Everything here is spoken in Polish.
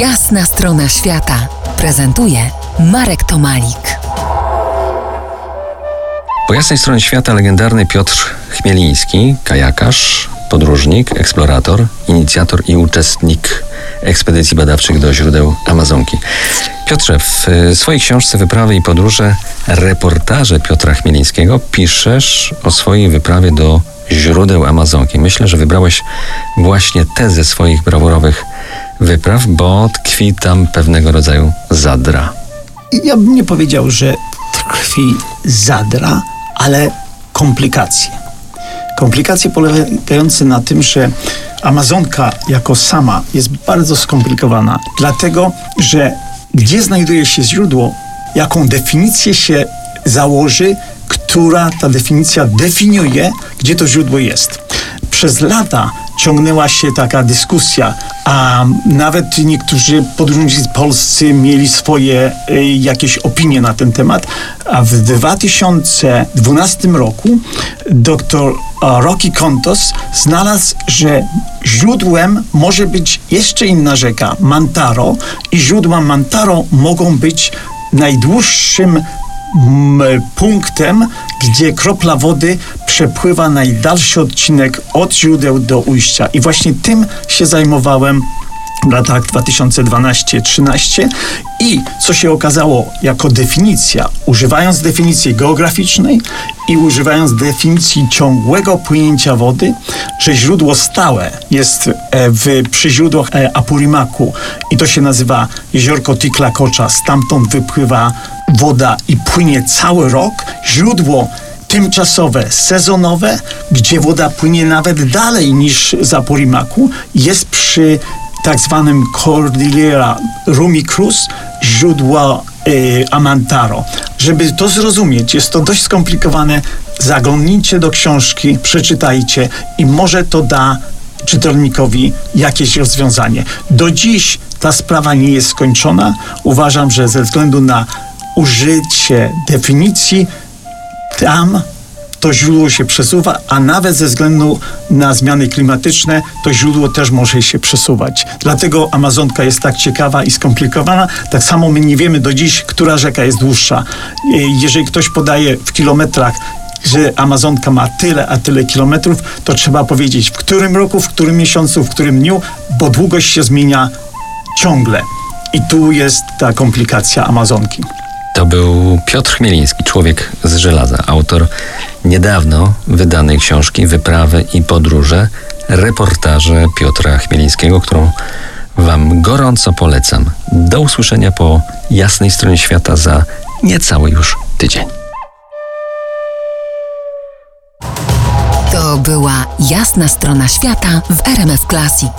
Jasna strona świata prezentuje Marek Tomalik. Po jasnej stronie świata legendarny Piotr Chmieliński, kajakarz, podróżnik, eksplorator, inicjator i uczestnik ekspedycji badawczych do źródeł Amazonki. Piotrze, w swojej książce Wyprawy i podróże, reportaże Piotra Chmielińskiego piszesz o swojej wyprawie do źródeł Amazonki. Myślę, że wybrałeś właśnie te ze swoich brawurowych wypraw, bo tkwi tam pewnego rodzaju zadra. Ja bym nie powiedział, że tkwi zadra, ale komplikacje. Komplikacje polegające na tym, że Amazonka jako sama jest bardzo skomplikowana, dlatego że gdzie znajduje się źródło, jaką definicję się założy, która ta definicja definiuje, gdzie to źródło jest. Przez lata ciągnęła się taka dyskusja, a nawet niektórzy podróżnicy polscy mieli swoje y, jakieś opinie na ten temat. A w 2012 roku dr Rocky Kontos znalazł, że źródłem może być jeszcze inna rzeka, Mantaro, i źródła Mantaro mogą być najdłuższym punktem, gdzie kropla wody przepływa najdalszy odcinek od źródeł do ujścia. I właśnie tym się zajmowałem w latach 2012-13 i co się okazało jako definicja, używając definicji geograficznej i używając definicji ciągłego płynięcia wody, że źródło stałe jest e, w, przy źródłach e, Apurimaku i to się nazywa jeziorko Tiklakocza, stamtąd wypływa woda i płynie cały rok. Źródło tymczasowe, sezonowe, gdzie woda płynie nawet dalej niż z Apurimaku, jest przy tak zwanym Cordillera Rumi Cruz, źródła y, Amantaro. Żeby to zrozumieć, jest to dość skomplikowane. Zaglądnijcie do książki, przeczytajcie i może to da czytelnikowi jakieś rozwiązanie. Do dziś ta sprawa nie jest skończona. Uważam, że ze względu na użycie definicji tam to źródło się przesuwa, a nawet ze względu na zmiany klimatyczne to źródło też może się przesuwać. Dlatego Amazonka jest tak ciekawa i skomplikowana. Tak samo my nie wiemy do dziś, która rzeka jest dłuższa. Jeżeli ktoś podaje w kilometrach że Amazonka ma tyle, a tyle kilometrów, to trzeba powiedzieć w którym roku, w którym miesiącu, w którym dniu, bo długość się zmienia ciągle. I tu jest ta komplikacja Amazonki. To był Piotr Chmieliński, człowiek z żelaza, autor niedawno wydanej książki Wyprawy i podróże, reportaże Piotra Chmielińskiego, którą Wam gorąco polecam. Do usłyszenia po jasnej stronie świata za niecały już tydzień. To była jasna strona świata w RMF Classic.